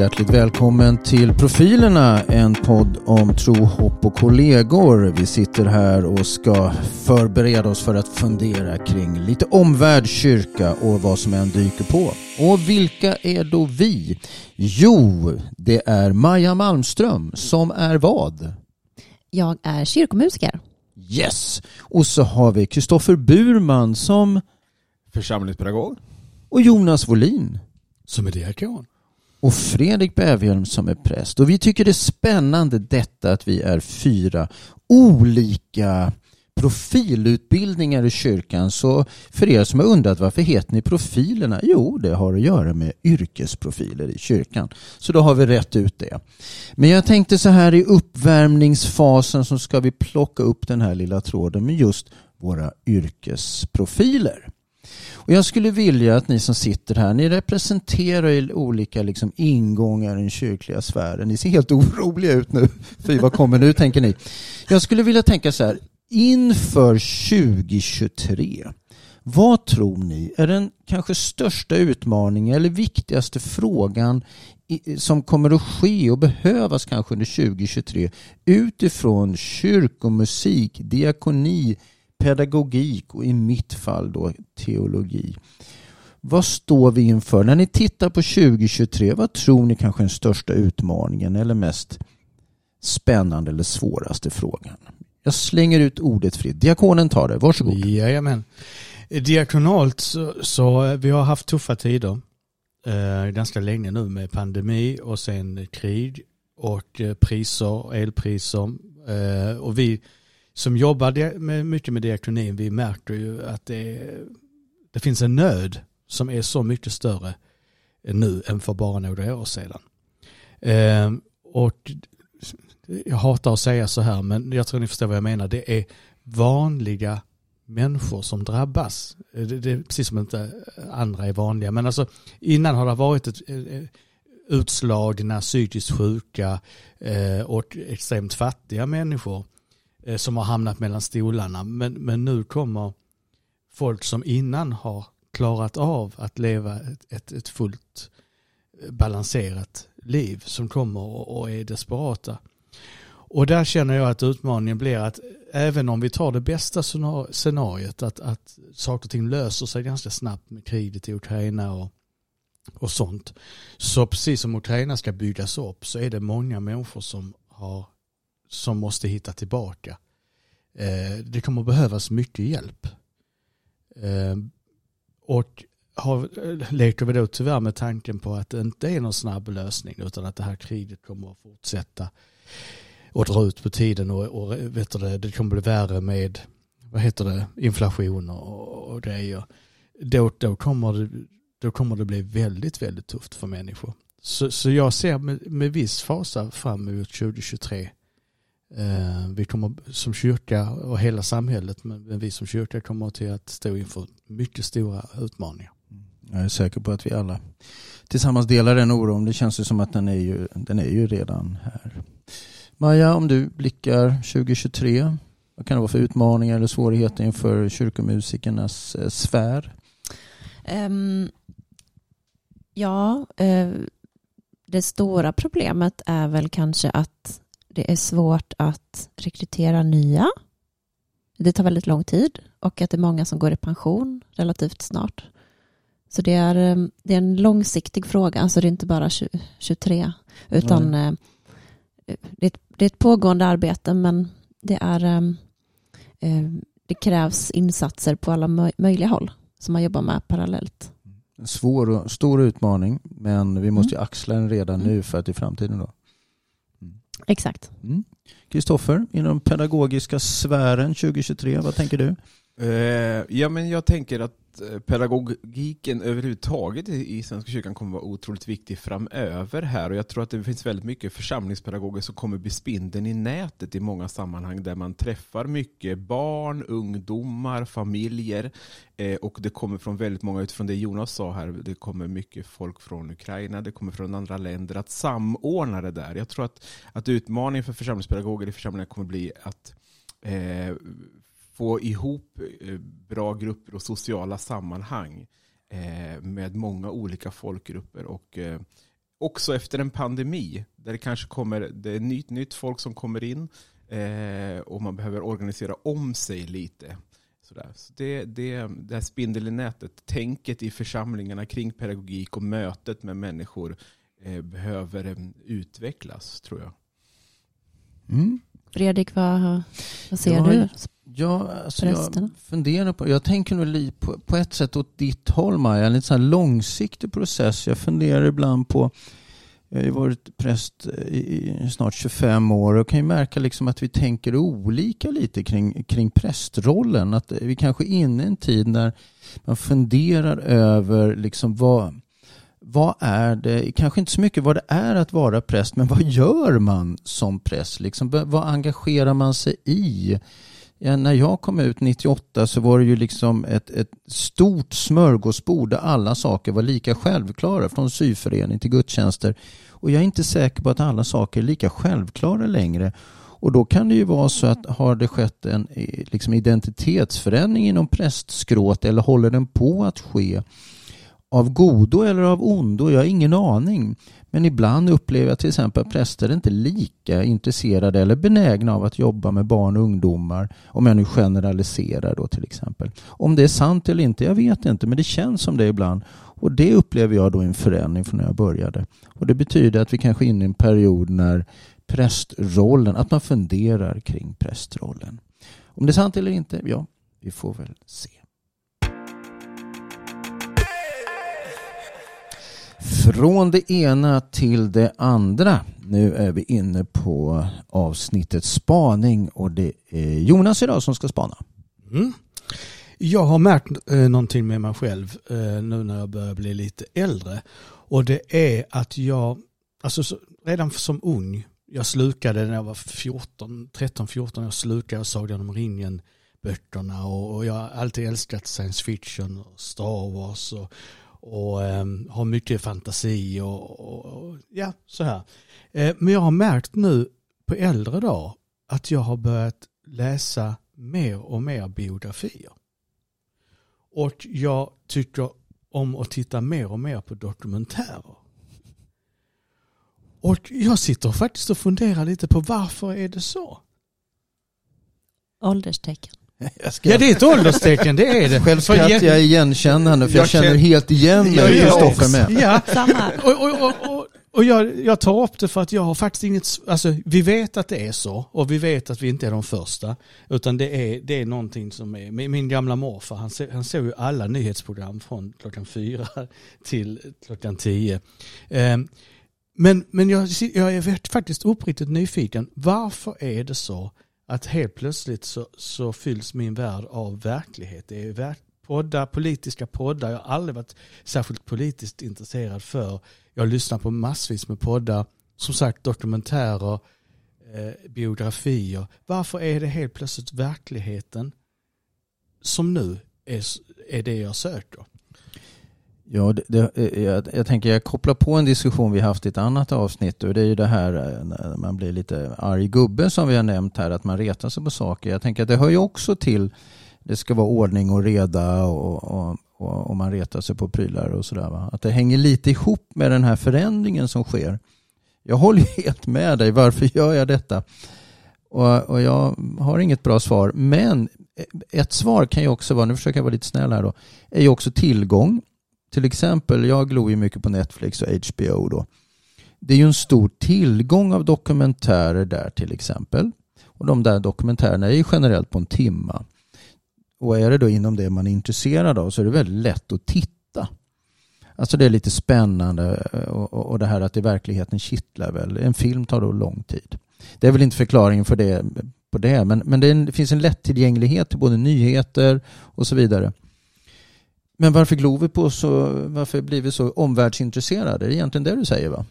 hjärtligt välkommen till Profilerna, en podd om tro, hopp och kollegor. Vi sitter här och ska förbereda oss för att fundera kring lite omvärld, kyrka och vad som än dyker på. Och vilka är då vi? Jo, det är Maja Malmström som är vad? Jag är kyrkomusiker. Yes! Och så har vi Kristoffer Burman som Församlingspedagog. och Jonas Wolin Som är diakon och Fredrik Bävhjelm som är präst. Och vi tycker det är spännande detta att vi är fyra olika profilutbildningar i kyrkan. Så för er som har undrat varför heter ni profilerna? Jo, det har att göra med yrkesprofiler i kyrkan. Så då har vi rätt ut det. Men jag tänkte så här i uppvärmningsfasen så ska vi plocka upp den här lilla tråden med just våra yrkesprofiler. Och jag skulle vilja att ni som sitter här, ni representerar olika liksom ingångar i den kyrkliga sfären. Ni ser helt oroliga ut nu. Fy, vad kommer nu, tänker ni. Jag skulle vilja tänka så här, inför 2023, vad tror ni är den kanske största utmaningen eller viktigaste frågan som kommer att ske och behövas kanske under 2023 utifrån kyrkomusik, diakoni, pedagogik och i mitt fall då teologi. Vad står vi inför? När ni tittar på 2023, vad tror ni kanske är den största utmaningen eller mest spännande eller svåraste frågan? Jag slänger ut ordet fritt. Diakonen tar det. Varsågod. Jajamän. Diakonalt så, så vi har haft tuffa tider eh, ganska länge nu med pandemi och sen krig och eh, priser, elpriser. Eh, och vi som jobbar med, mycket med diakonin, vi märker ju att det, det finns en nöd som är så mycket större nu än för bara några år sedan. Eh, och jag hatar att säga så här, men jag tror ni förstår vad jag menar. Det är vanliga människor som drabbas. Eh, det, det är precis som inte andra är vanliga. Men alltså innan har det varit ett eh, eh, utslagna, psykiskt sjuka eh, och extremt fattiga människor eh, Eh, som har hamnat mellan stolarna. Men, men nu kommer folk som innan har klarat av att leva ett, ett, ett fullt eh, balanserat liv som kommer och, och är desperata. Och där känner jag att utmaningen blir att även om vi tar det bästa scenariet att, att saker och ting löser sig ganska snabbt med kriget i Ukraina och, och sånt. Så precis som Ukraina ska byggas upp så är det många människor som, har, som måste hitta tillbaka. Eh, det kommer behövas mycket hjälp. Eh, och har, eh, leker vi då tyvärr med tanken på att det inte är någon snabb lösning utan att det här kriget kommer att fortsätta och dra ut på tiden och, och vet du det, det kommer bli värre med vad heter det, inflation och, och grejer. Då, då, kommer det, då kommer det bli väldigt, väldigt tufft för människor. Så, så jag ser med, med viss fasa fram emot 2023. Eh, vi kommer som kyrka och hela samhället, men vi som kyrka kommer till att stå inför mycket stora utmaningar. Jag är säker på att vi alla tillsammans delar den oron. Det känns ju som att den är ju, den är ju redan här. Maja, om du blickar 2023, vad kan det vara för utmaningar eller svårigheter inför kyrkomusikernas eh, sfär? Ehm, ja, eh, det stora problemet är väl kanske att det är svårt att rekrytera nya. Det tar väldigt lång tid och att det är många som går i pension relativt snart. Så det är, eh, det är en långsiktig fråga, alltså det är inte bara 20, 23, utan eh, det, är ett, det är ett pågående arbete men det är eh, det krävs insatser på alla möj- möjliga håll som man jobbar med parallellt. En svår och stor utmaning, men vi måste ju axla den redan Mm. nu för att i framtiden då. Exakt. Mm. Inom pedagogiska sfären 2023, vad tänker du? Eh, ja, men jag tänker att eh, pedagogiken överhuvudtaget i, Svenska kyrkan kommer vara otroligt viktig framöver här. Och jag tror att det finns väldigt mycket församlingspedagoger som kommer bli spindeln i nätet i många sammanhang där man träffar mycket barn, ungdomar, familjer. Eh, och det kommer från väldigt många, utifrån det Jonas sa här, det kommer mycket folk från Ukraina, det kommer från andra länder, att samordna det där. Jag tror att, att utmaningen för församlingspedagoger i församlingar kommer bli att eh, få ihop eh, bra grupper och sociala sammanhang eh, med många olika folkgrupper och eh, också efter en pandemi, där det kanske kommer, det är nytt, nytt folk som kommer in och man behöver organisera om sig lite. Sådär. Så det, det, det här spindel i nätet, tänket i församlingarna kring pedagogik och mötet med människor eh, behöver eh, utvecklas, tror jag. Mm. Fredrik, vad, vad ser Ja, du? Ja, alltså jag funderar på, jag tänker nog på, på ett sätt åt ditt håll Maja, en lite så långsiktig process. Jag funderar ibland på, jag har ju varit präst i snart 25 år och kan ju märka liksom att vi tänker olika lite kring, kring prästrollen. Att vi kanske är inne i en tid när man funderar över liksom vad, vad är det, kanske inte så mycket vad det är att vara präst, men vad gör man som präst? Liksom, vad engagerar man sig i? Ja, när jag kom ut 98 så var det ju liksom ett, ett stort smörgåsbord där alla saker var lika självklara, från syförening till gudstjänster. Och jag är inte säker på att alla saker är lika självklara längre. Och då kan det ju vara så att har det skett en eh, liksom, identitetsförändring inom prästskrået eller håller den på att ske? Av godo eller av ondo? Jag har ingen aning. Men ibland upplever jag till exempel att präster är inte lika intresserade eller benägna av att jobba med barn och ungdomar. Om jag nu generaliserar då till exempel. Om det är sant eller inte, jag vet inte. Men det känns som det ibland. Och det upplever jag då en förändring från när jag började. Och det betyder att vi kanske är inne i en period när prästrollen, att man funderar kring prästrollen. Om det är sant eller inte, ja, vi får väl se. Från det ena till det andra. Nu är vi inne på avsnittet spaning och det är Jonas idag som ska spana. Mm. Jag har märkt eh, någonting med mig själv eh, nu när jag börjar bli lite äldre. Och det är att jag, alltså så, redan som ung, jag slukade när jag var 14, 13, 14, jag slukade Sagan om ringen böckerna och, och jag har alltid älskat science fiction och Star Wars och, och ehm, har mycket fantasi och, och, och ja, så här. Eh, men jag har märkt nu på äldre dag att jag har börjat läsa mer och mer biografier. Och jag tycker om att titta mer och mer på dokumentärer. Och jag sitter faktiskt och funderar lite på varför är det så? Ålderstecken. Jag ska Ja det är ett ålderstecken, det är det. Själv skrattar jätte- jag igenkännande för jag, Jag känner känner- helt igen mig Jag i Kristoffer med. Ja, Samma och, och, och, och, och jag, jag tar upp det för att jag har faktiskt inget, alltså vi vet att det är så och vi vet att vi inte är de första. Utan det är, det är någonting som är, min, min gamla morfar han, se, han såg ju alla nyhetsprogram från klockan fyra till klockan tio. Ehm, men men jag, jag är faktiskt uppriktigt nyfiken. Varför är det så att helt plötsligt så, så fylls min värld av verklighet? Det är verk, poddar, politiska poddar. Jag har aldrig varit särskilt politiskt intresserad för. Jag lyssnar på massvis med poddar. Som sagt dokumentärer, eh, biografier. Varför är det helt plötsligt verkligheten som nu är, är det jag söker? Ja, det, det, eh, jag, jag tänker jag kopplar på en diskussion vi haft i ett annat avsnitt och det är ju det här eh, när man blir lite arg gubbe som vi har nämnt här, att man retar sig på saker. Jag tänker att det hör ju också till, det ska vara ordning och reda och, och, och, och man retar sig på prylar och sådär. Att det hänger lite ihop med den här förändringen som sker. Jag håller helt med dig, varför gör jag detta? Och, och jag har inget bra svar, men ett svar kan ju också vara, nu försöker jag vara lite snäll här då, är ju också tillgång till exempel, jag glor ju mycket på Netflix och HBO då. Det är ju en stor tillgång av dokumentärer där till exempel. Och de där dokumentärerna är ju generellt på en timma. Och är det då inom det man är intresserad av så är det väldigt lätt att titta. Alltså det är lite spännande eh, och, och, och det här att det i verkligheten kittlar väl. En film tar då lång tid. Det är väl inte förklaringen för det, på det men, men det, en, det finns en lättillgänglighet till både nyheter och så vidare. Men varför glor vi på så, varför blir vi så omvärldsintresserade? Det är egentligen det du säger va?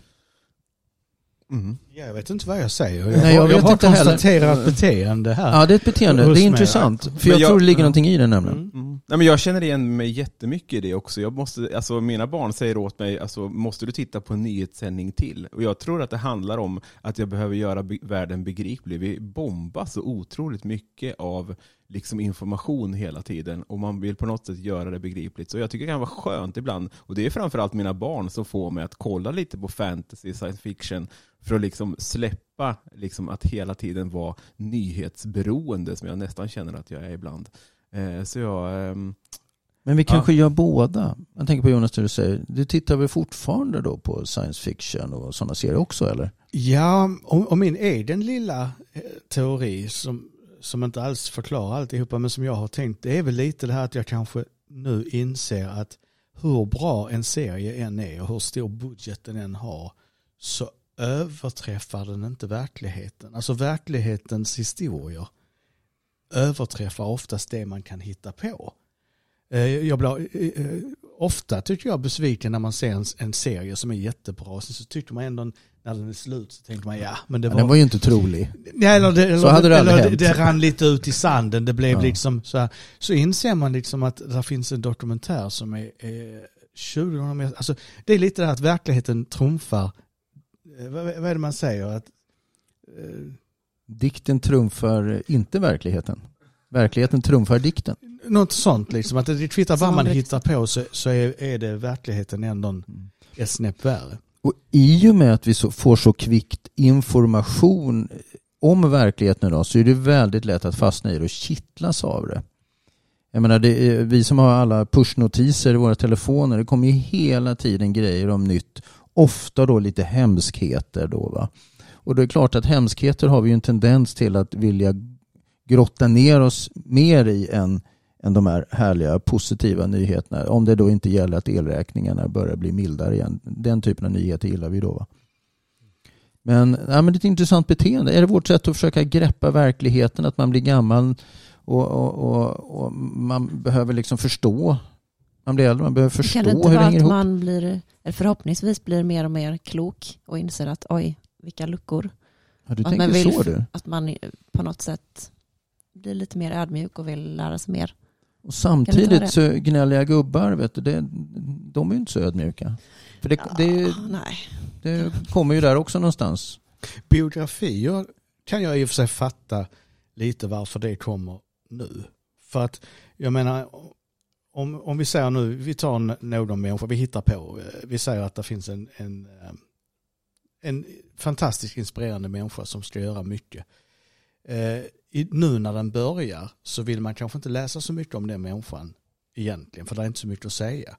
Mm. Ja, jag vet inte vad jag säger. Nej, jag jag, vet bara inte heller. ett beteende här. Ja, det är ett beteende. Det är intressant. För Men jag, jag- tror det ligger ja. någonting i det nämligen. Mm. Mm. Nej, men jag känner igen mig jättemycket i det också. Jag måste, alltså, mina barn säger åt mig, alltså, måste du titta på en nyhetssändning till? Och jag tror att det handlar om att jag behöver göra be världen begriplig. Vi bombas så otroligt mycket av liksom, information hela tiden och man vill på något sätt göra det begripligt. Så jag tycker det kan vara skönt ibland, och det är framförallt mina barn som får mig att kolla lite på fantasy, science fiction, för att liksom släppa liksom, att hela tiden vara nyhetsberoende, som jag nästan känner att jag är ibland. Eh, så jag... ehm, Men vi kanske Ja. gör båda. Jag tänker på Jonas, du säger. Du tittar väl fortfarande då på science fiction och sådana serier också eller? Ja, och, och min egen lilla eh, teori som, som inte alls förklarar alltihopa men som jag har tänkt det är väl lite det här att jag kanske nu inser att hur bra en serie än är och hur stor budget den än har så överträffar den inte verkligheten. Alltså verklighetens historier överträffar oftast det man kan hitta på. Eh, Jag blir eh, eh, ofta tycker jag besviken när man ser en, en serie som är jättebra. Sen så tycker man ändå när den är slut så tänker man ja men det var... den var ju inte trolig. Ja, eller det, eller, hade det eller det, hänt. det rann lite ut i sanden. Det blev Ja. liksom så här. Så inser man liksom att det finns en dokumentär som är, är 20 gånger mer. Alltså, det är lite det här att verkligheten trumfar. Eh, Vad, vad är det man säger? Att, eh, Dikten trumfar inte verkligheten. Verkligheten trumfar dikten. något sånt liksom. Att det kvittar vad man hittar på så, så är, är det verkligheten ändå en- ett snäpp värre. Och i och med att vi så, får så kvickt information om verkligheten idag så är det väldigt lätt att fastna i det och kittlas av det. Jag menar, det är, vi som har alla pushnotiser i våra telefoner, det kommer ju hela tiden grejer om nytt. Ofta då lite hemskheter då va. Och det är klart att hemskheter har vi ju en tendens till att vilja grotta ner oss mer i än, än de här härliga positiva nyheterna. Om det då inte gäller att elräkningarna börjar bli mildare igen. Den typen av nyheter gillar vi då. Va? Men, ja, men det är ett intressant beteende. Är det vårt sätt att försöka greppa verkligheten, att man blir gammal och, och, och, och man behöver liksom förstå. Man blir äldre, man behöver förstå kan det inte hur det vara hänger att ihop. man blir, eller förhoppningsvis blir mer och mer klok och inser att oj, vilka luckor. Ja, du att tänker man vill- så du. Att man på något sätt blir lite mer ödmjuk och vill lära sig mer. Och det samtidigt så gnälliga gubbar, vet du, det, de är ju inte så ödmjuka. För det, det, Ah, nej. det kommer ju där också någonstans. Biografier kan jag i och för sig fatta lite varför det kommer nu. För att jag menar om, om vi säger nu, vi tar en- någon människa, vi hittar på, eh, vi säger att det finns en, en, eh, en fantastiskt inspirerande människa som ska göra mycket. Eh, i, nu när den börjar så vill man kanske inte läsa så mycket om den människan egentligen, för det är inte så mycket att säga.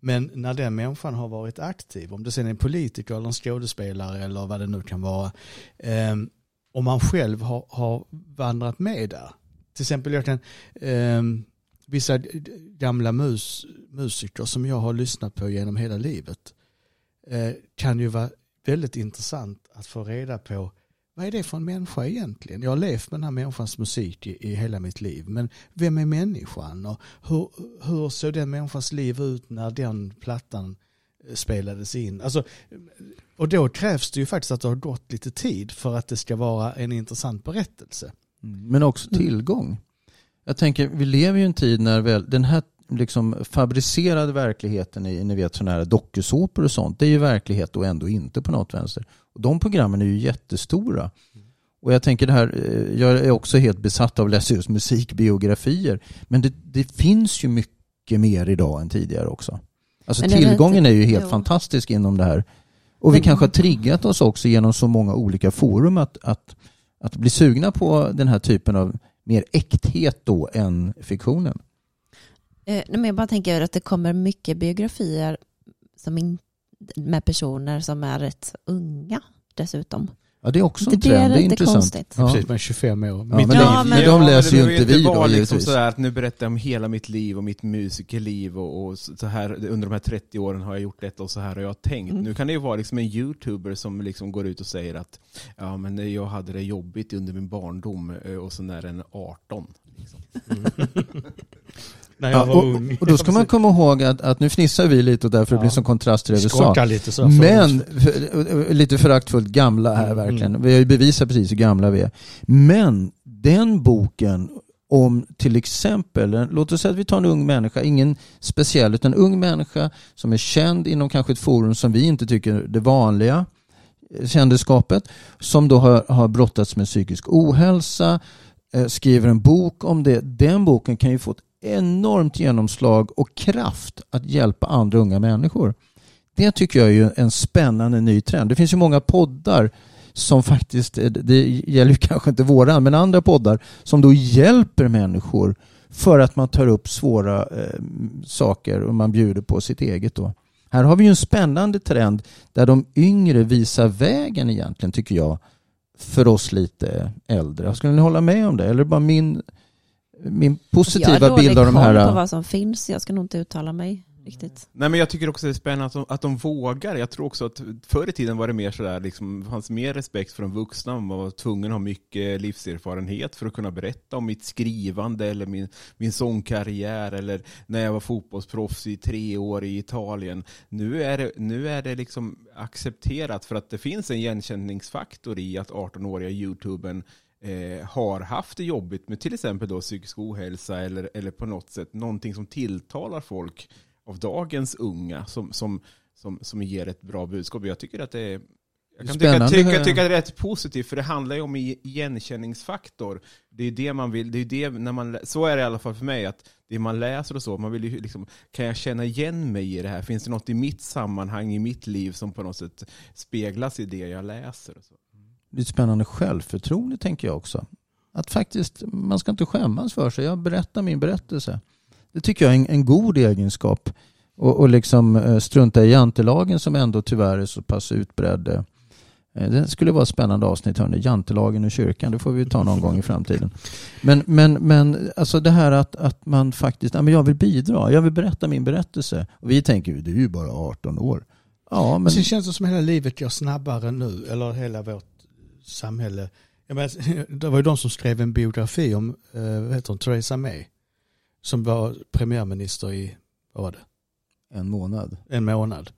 Men när den människan har varit aktiv, om det sen är en politiker eller en skådespelare eller vad det nu kan vara, eh, om man själv har, har vandrat med där. Till exempel jag kan, eh, vissa gamla mus, musiker som jag har lyssnat på genom hela livet eh, kan ju vara väldigt intressant att få reda på vad är det för en människa egentligen? Jag har levt med den här människans musik i, i hela mitt liv. Men vem är människan? Och hur, hur såg den människans liv ut när den plattan eh, spelades in? Alltså, eh, och då krävs det ju faktiskt att det har gått lite tid för att det ska vara en intressant berättelse. Mm, men också tillgång. Jag tänker, vi lever ju i en tid när väl, den här liksom fabricerade verkligen i ni vet sådana här dokusåpor och sånt, det är ju verklighet och ändå inte på något vänster. Och de programmen är ju jättestora. Och jag tänker det här, eh, jag är också helt besatt av att läsa just musikbiografier. Men det, det finns ju mycket mer idag än tidigare också. Alltså tillgången är ju helt jo. fantastisk inom det här. Och vi kanske har triggat oss också genom så många olika forum att, att, att bli sugna på den här typen av mer äkthet då än fiktionen. Eh, men jag bara tänker att det kommer mycket biografier som in, med personer som är rätt unga dessutom. Ja, det är också en Det är trend. Det är intressant. konstigt. Ja. Precis, men 25 år. Ja, men, liv. Ja, de, men- men de läser ju inte vi då vara liksom sådär att nu berättar jag om hela mitt liv och mitt musikerliv och, och så här under de här 30 åren har jag gjort detta och så här har jag tänkt. Mm. Nu kan det ju vara liksom en youtuber som liksom går ut och säger att ja, men jag hade det jobbigt under min barndom eh, och så när den är 18. Liksom. När Ja, jag var och, ung. och då ska man komma ihåg att, att nu fnissar vi lite och därför Ja. blir det som kontrast till det vi sa. Lite så. Men, för, lite föraktfullt gamla här Mm, verkligen. Vi har ju bevisat precis hur gamla vi är. Men den boken om till exempel, låt oss säga att vi tar en ung människa, ingen speciell, utan en ung människa som är känd inom kanske ett forum som vi inte tycker är det vanliga eh, kändisskapet, som då har, har brottats med psykisk ohälsa, eh, skriver en bok om det. Den boken kan ju få ett enormt genomslag och kraft att hjälpa andra unga människor. Det tycker jag är en spännande ny trend. Det finns ju många poddar som faktiskt, eh, det gäller ju kanske inte våra, men andra poddar som då hjälper människor för att man tar upp svåra eh, saker och man bjuder på sitt eget då. Här har vi ju en spännande trend där de yngre visar vägen egentligen tycker jag för oss lite äldre. Skulle ni hålla med om det? Eller bara min, min positiva bild av de här... Jag har på vad som finns. Jag ska nog inte uttala mig riktigt. Nej men jag tycker också det är spännande att de, att de vågar. Jag tror också att förr i tiden var det mer sådär, liksom, det fanns mer respekt för de vuxna. Man var tvungen att ha mycket livserfarenhet för att kunna berätta om mitt skrivande eller min, min sångkarriär eller när jag var fotbollsproffs i tre år i Italien. Nu är det, nu är det liksom accepterat för att det finns en igenkänningsfaktor i att 18-åriga YouTuben eh, har haft det jobbigt med till exempel då psykisk ohälsa eller, eller på något sätt någonting som tilltalar folk av dagens unga som, som, som, som ger ett bra budskap. Jag tycker att det är jag kan tycka, tycka, tycka, att det är rätt positivt, för det handlar ju om igenkänningsfaktor. Det är det man vill, det är det när man, så är det i alla fall för mig, att det man läser och så, man vill ju liksom, kan jag känna igen mig i det här? Finns det något i mitt sammanhang, i mitt liv som på något sätt speglas i det jag läser? Och så lite spännande självförtroende tänker jag också. Att faktiskt, man ska inte skämmas för sig. Jag berättar min berättelse. Det tycker jag är en, en god egenskap. Och, och liksom eh, strunta i jantelagen som ändå tyvärr är så pass utbredd. Eh, det skulle vara ett spännande avsnitt, hörni. Jantelagen och kyrkan, det får vi ta någon gång i framtiden. Men, men, men alltså det här att, att man faktiskt, ja, men jag vill bidra, jag vill berätta min berättelse. Och vi tänker, du är ju bara 18 år. Ja, men... Sen känns det som hela livet går snabbare nu, eller hela vårt samhälle. Jag menar, det var ju de som skrev en biografi om, eh, vad heter hon, Theresa May som var premiärminister i, vad var det? En månad. En månad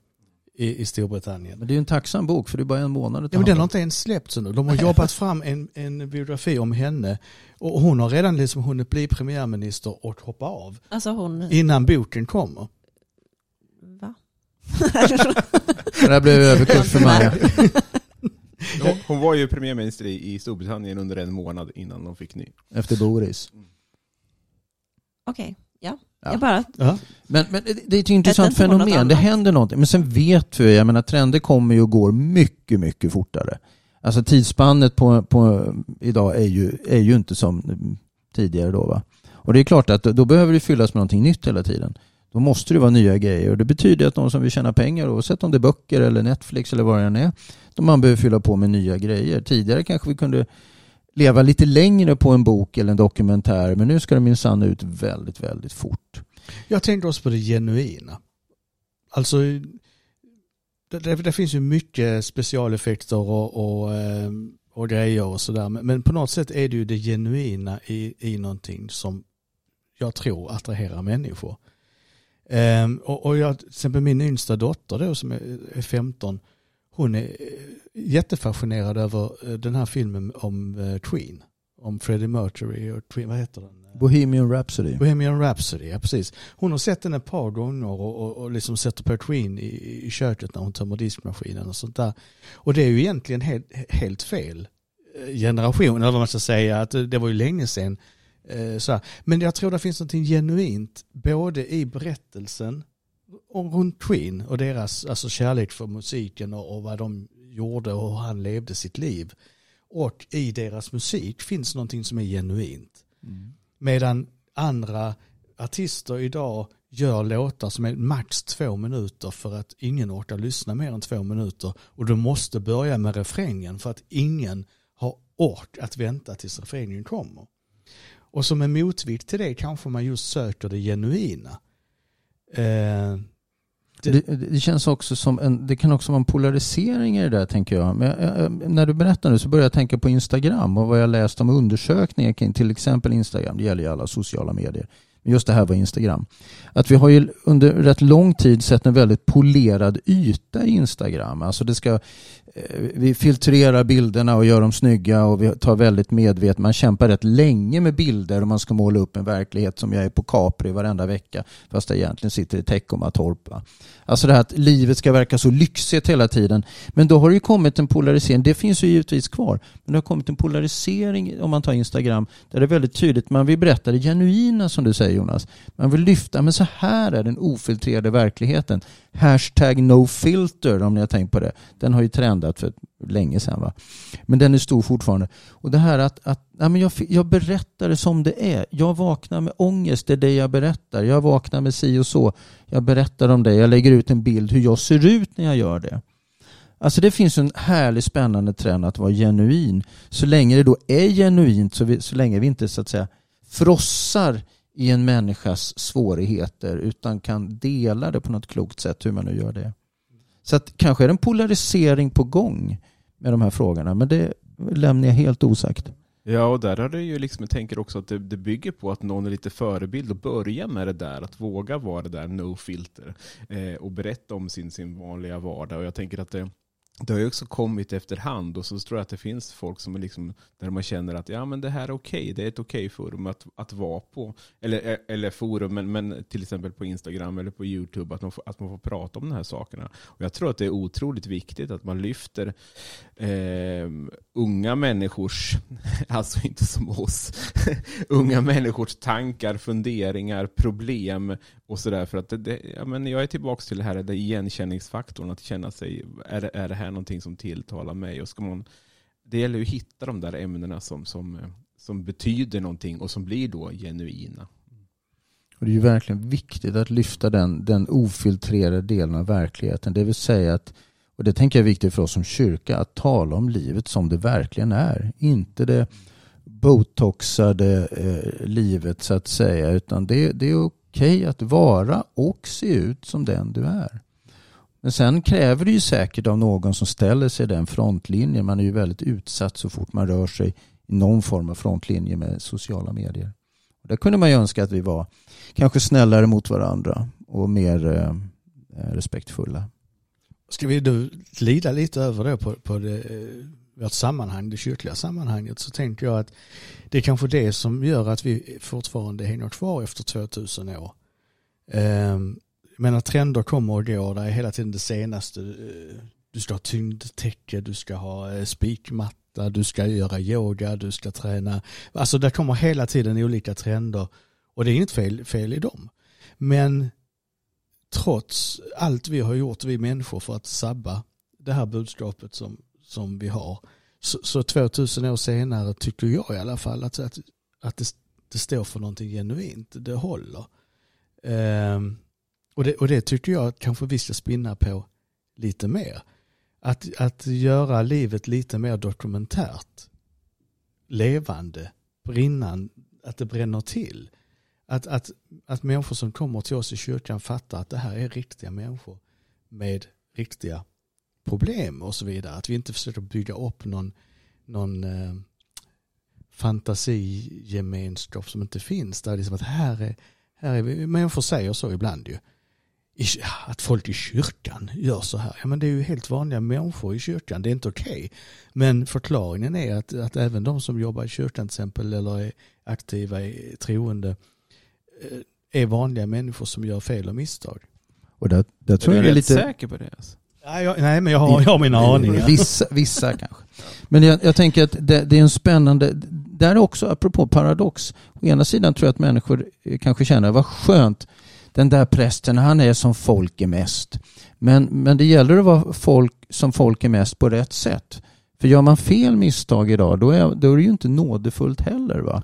i, i Storbritannien. Men det är en tacksam bok för det är bara en månad. Ja, men den har inte ens släppts ännu. De har jobbat fram en, en biografi om henne och hon har redan liksom hunnit bli premiärminister och hoppa av. Alltså hon... Innan boken kommer. Va? det där blev överkurs för Maja. Hon var ju premiärminister i Storbritannien under en månad innan de fick ny. Efter Boris. Mm. Okej, okay. ja. Ja. Jag bara... Ja. Men, men det är ett intressant fenomen. Det händer någonting. Men sen vet vi, jag menar trender kommer ju och går mycket, mycket fortare. Alltså tidsspannet på, på idag är ju, är ju inte som tidigare då. Va? Och det är klart att då behöver det fyllas med någonting nytt hela tiden. Då måste det vara nya grejer och det betyder att de som vill tjäna pengar, oavsett om det är böcker eller Netflix eller vad det än är, de man behöver fylla på med nya grejer. Tidigare kanske vi kunde leva lite längre på en bok eller en dokumentär men nu ska det minsann ut väldigt, väldigt fort. Jag tänkte också på det genuina. Alltså det, det, det finns ju mycket specialeffekter och, och, eh, och grejer och sådär men på något sätt är det ju det genuina i, i någonting som jag tror attraherar människor. Um, och, och jag, till exempel min yngsta dotter då som är, är 15 hon är jättefascinerad över eh, den här filmen om uh, Queen. Om Freddie Mercury och Queen, vad heter den? Bohemian Rhapsody. Bohemian Rhapsody, ja precis. Hon har sett den ett par gånger och, och, och liksom sätter på Queen i, i köket när hon tömmer diskmaskinen och sånt där. Och det är ju egentligen helt, helt fel eh, generation, eller vad man ska säga, att det var ju länge sedan. Så Men jag tror det finns något genuint både i berättelsen om runt Queen och deras alltså kärlek för musiken och, och vad de gjorde och hur han levde sitt liv. Och i deras musik finns någonting som är genuint. Mm. Medan andra artister idag gör låtar som är max två minuter för att ingen orkar lyssna mer än två minuter. Och du måste börja med refrängen för att ingen har ork att vänta tills refrängen kommer. Och som en motvikt till det kanske man just söker det genuina. Eh, det, det, det, känns också som en, det kan också vara en polarisering i det där tänker jag. Men jag, när du berättar nu så börjar jag tänka på Instagram och vad jag läst om undersökningar kring till exempel Instagram. Det gäller ju alla sociala medier just det här var Instagram. Att vi har ju under rätt lång tid sett en väldigt polerad yta i Instagram. Alltså det ska, eh, vi filtrerar bilderna och gör dem snygga och vi tar väldigt medvetet, man kämpar rätt länge med bilder och man ska måla upp en verklighet som jag är på Capri varenda vecka fast jag egentligen sitter i Teckomatorp. Alltså det här att livet ska verka så lyxigt hela tiden. Men då har det ju kommit en polarisering, det finns ju givetvis kvar, men det har kommit en polarisering om man tar Instagram där det är väldigt tydligt, man vill berätta det genuina som du säger Jonas. Man vill lyfta, men så här är den ofiltrerade verkligheten. Hashtag no filter om ni har tänkt på det. Den har ju trendat för länge sedan. Va? Men den är stor fortfarande. Och det här att, att ja, men jag, jag berättar det som det är. Jag vaknar med ångest, det är det jag berättar. Jag vaknar med si och så. Jag berättar om det. Jag lägger ut en bild hur jag ser ut när jag gör det. Alltså det finns en härlig spännande trend att vara genuin. Så länge det då är genuint, så, vi, så länge vi inte så att säga frossar i en människas svårigheter utan kan dela det på något klokt sätt hur man nu gör det. Så att kanske är det en polarisering på gång med de här frågorna men det lämnar jag helt osagt. Ja, och där har du ju liksom, jag tänker också att det, det, bygger på att någon är lite förebild och börja med det där, att våga vara det där no filter eh, och berätta om sin, sin vanliga vardag. Och jag tänker att det, det har ju också kommit efterhand och så tror jag att det finns folk som är liksom, där man känner att ja, men det här är okej, okay. det är ett okej okay forum att, att vara på. Eller, eh, eller forum, men, men till exempel på Instagram eller på YouTube, att man, får, att man får prata om de här sakerna. Och jag tror att det är otroligt viktigt att man lyfter eh, unga människors, alltså inte som oss, unga människors tankar, funderingar, problem och sådär. För att det, det, ja, men jag är tillbaka till det här, det igenkänningsfaktorn, att känna sig, är, är det här någonting som tilltalar mig? Och ska man, det gäller ju att hitta de där ämnena som, som, eh, som betyder någonting och som blir då genuina. Och det är ju verkligen viktigt att lyfta den, den ofiltrerade delen av verkligheten. Det vill säga att, och det tänker jag är viktigt för oss som kyrka, att tala om livet som det verkligen är. Inte det botoxade eh, livet så att säga, utan det, det är okej att vara och se ut som den du är. Men sen kräver det ju säkert av någon som ställer sig i den frontlinjen. Man är ju väldigt utsatt så fort man rör sig i någon form av frontlinje med sociala medier. Och där kunde man ju önska att vi var kanske snällare mot varandra och mer eh, respektfulla. Ska vi då glida lite över det på, på det, eh, vårt sammanhang, det kyrkliga sammanhanget, så tänker jag att det är kanske det som gör att vi fortfarande hänger kvar efter 2000 år. Ehm, Men menar trender kommer och går, det är hela tiden det senaste. Eh, du ska ha tyngdtäcke, du ska ha eh, spikmatta, du ska göra yoga, du ska träna. Alltså det kommer hela tiden olika trender och det är inget fel, fel i dem. Men trots allt vi har gjort, vi människor, för att sabba det här budskapet som, som vi har, så, så 2000 år senare tycker jag i alla fall att, att, att det, det står för någonting genuint, det håller. Um, och det, och det tycker jag att kanske vi ska spinna på lite mer. Att, att göra livet lite mer dokumentärt. Levande, brinnande, att det bränner till. Att, att, att människor som kommer till oss i kyrkan fattar att det här är riktiga människor med riktiga problem och så vidare. Att vi inte försöker bygga upp någon, någon eh, fantasigemenskap som inte finns. Där det är som att här är, här är vi, människor säger så ibland ju att folk i kyrkan gör så här. Ja, men det är ju helt vanliga människor i kyrkan. Det är inte okej. Okay. Men förklaringen är att, att även de som jobbar i kyrkan till exempel eller är aktiva i troende eh, är vanliga människor som gör fel och misstag. Och där, där tror är jag du är lite... säker på det? Alltså? Nej, jag, nej, men jag har, jag har mina aningar. Vissa, vissa kanske. Men jag, jag tänker att det, det, är en spännande... Där är också, apropå paradox. Å ena sidan tror jag att människor kanske känner vad skönt den där prästen, han är som folk är mest. Men, men det gäller att vara folk som folk är mest på rätt sätt. För gör man fel misstag idag, då är, då är det ju inte nådefullt heller. Va?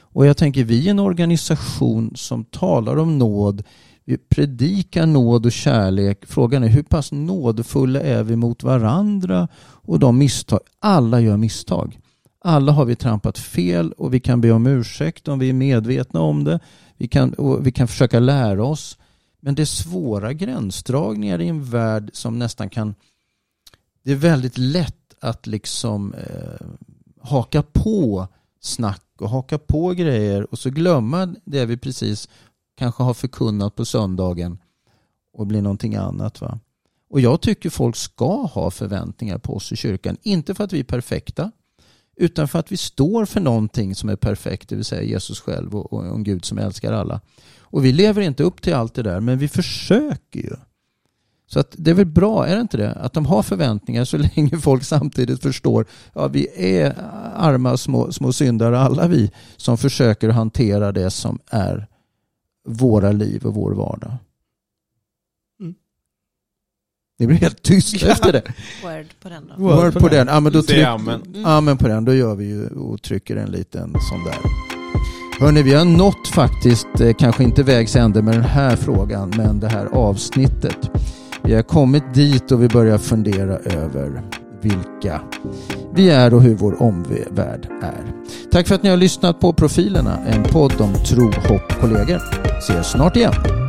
Och jag tänker, vi är en organisation som talar om nåd, vi predikar nåd och kärlek. Frågan är hur pass nådefulla är vi mot varandra och de misstag. Alla gör misstag. Alla har vi trampat fel och vi kan be om ursäkt om vi är medvetna om det. Vi kan, vi kan försöka lära oss. Men det är svåra gränsdragningar i en värld som nästan kan... Det är väldigt lätt att liksom eh, haka på snack och haka på grejer och så glömma det vi precis kanske har förkunnat på söndagen och blir någonting annat. Va? Och jag tycker folk ska ha förväntningar på oss i kyrkan. Inte för att vi är perfekta utan för att vi står för någonting som är perfekt, det vill säga Jesus själv och, och en Gud som älskar alla. Och vi lever inte upp till allt det där, men vi försöker ju. Så att det är väl bra, är det inte det? Att de har förväntningar så länge folk samtidigt förstår ja, vi är arma små, små syndare alla vi som försöker hantera det som är våra liv och vår vardag. Mm. Det blir helt tyst Ja. efter det. Word på den då. Word Word på på den. den. Ja, men då tryck, amen. amen på den. Då gör vi ju och trycker en liten sån där. Hörni, vi har nått faktiskt, eh, kanske inte vägs ände med den här frågan, men det här avsnittet. Vi har kommit dit och vi börjar fundera över vilka vi är och hur vår omvärld är. Tack för att ni har lyssnat på Profilerna, en podd om tro, hopp, kollegor. Ses snart igen.